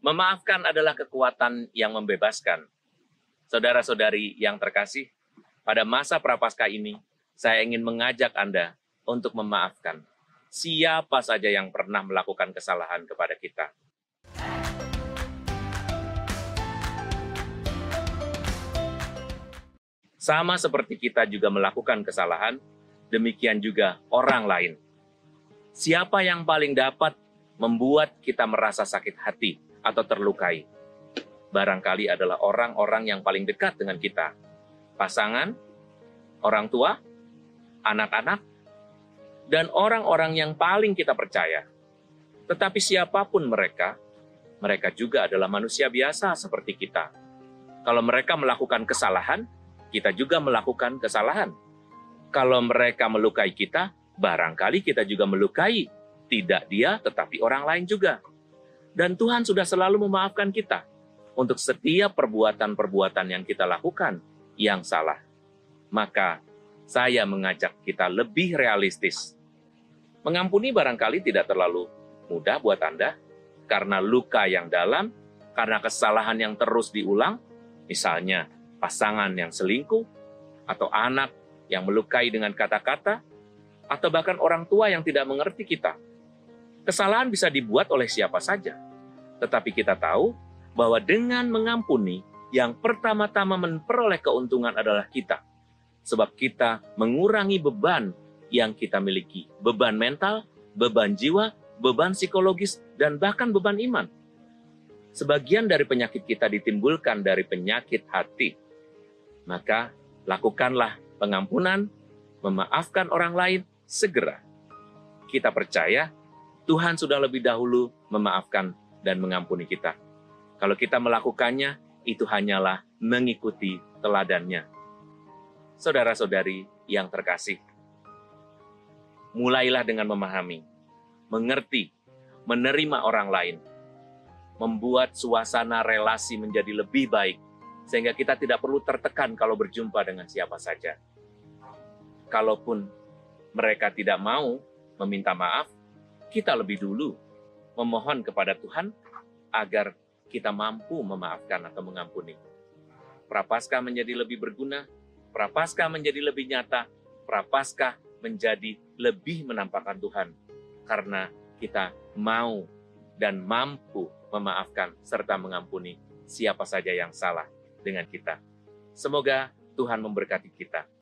Memaafkan adalah kekuatan yang membebaskan. Saudara-saudari yang terkasih, pada masa prapaskah ini, saya ingin mengajak Anda untuk memaafkan siapa saja yang pernah melakukan kesalahan kepada kita. Sama seperti kita juga melakukan kesalahan, demikian juga orang lain. Siapa yang paling dapat membuat kita merasa sakit hati atau terlukai. Barangkali adalah orang-orang yang paling dekat dengan kita. Pasangan, orang tua, anak-anak, dan orang-orang yang paling kita percaya. Tetapi siapa pun mereka, mereka juga adalah manusia biasa seperti kita. Kalau mereka melakukan kesalahan, kita juga melakukan kesalahan. Kalau mereka melukai kita, barangkali kita juga melukai. Tidak dia, tetapi orang lain juga. Dan Tuhan sudah selalu memaafkan kita untuk setiap perbuatan-perbuatan yang kita lakukan yang salah. Maka saya mengajak kita lebih realistis. Mengampuni barangkali tidak terlalu mudah buat Anda karena luka yang dalam, karena kesalahan yang terus diulang, misalnya pasangan yang selingkuh, atau anak yang melukai dengan kata-kata, atau bahkan orang tua yang tidak mengerti kita Kesalahan bisa dibuat oleh siapa saja. Tetapi kita tahu bahwa dengan mengampuni, yang pertama-tama memperoleh keuntungan adalah kita. Sebab kita mengurangi beban yang kita miliki. Beban mental, beban jiwa, beban psikologis, dan bahkan beban iman. Sebagian dari penyakit kita ditimbulkan dari penyakit hati. Maka lakukanlah pengampunan, memaafkan orang lain segera. Kita percaya Tuhan sudah lebih dahulu memaafkan dan mengampuni kita. Kalau kita melakukannya, itu hanyalah mengikuti teladannya. Saudara-saudari yang terkasih, mulailah dengan memahami, mengerti, menerima orang lain, membuat suasana relasi menjadi lebih baik, sehingga kita tidak perlu tertekan kalau berjumpa dengan siapa saja. Kalaupun mereka tidak mau meminta maaf, kita lebih dulu memohon kepada Tuhan agar kita mampu memaafkan atau mengampuni. Prapaskah menjadi lebih berguna, prapaskah menjadi lebih nyata, prapaskah menjadi lebih menampakkan Tuhan karena kita mau dan mampu memaafkan serta mengampuni siapa saja yang salah dengan kita. Semoga Tuhan memberkati kita.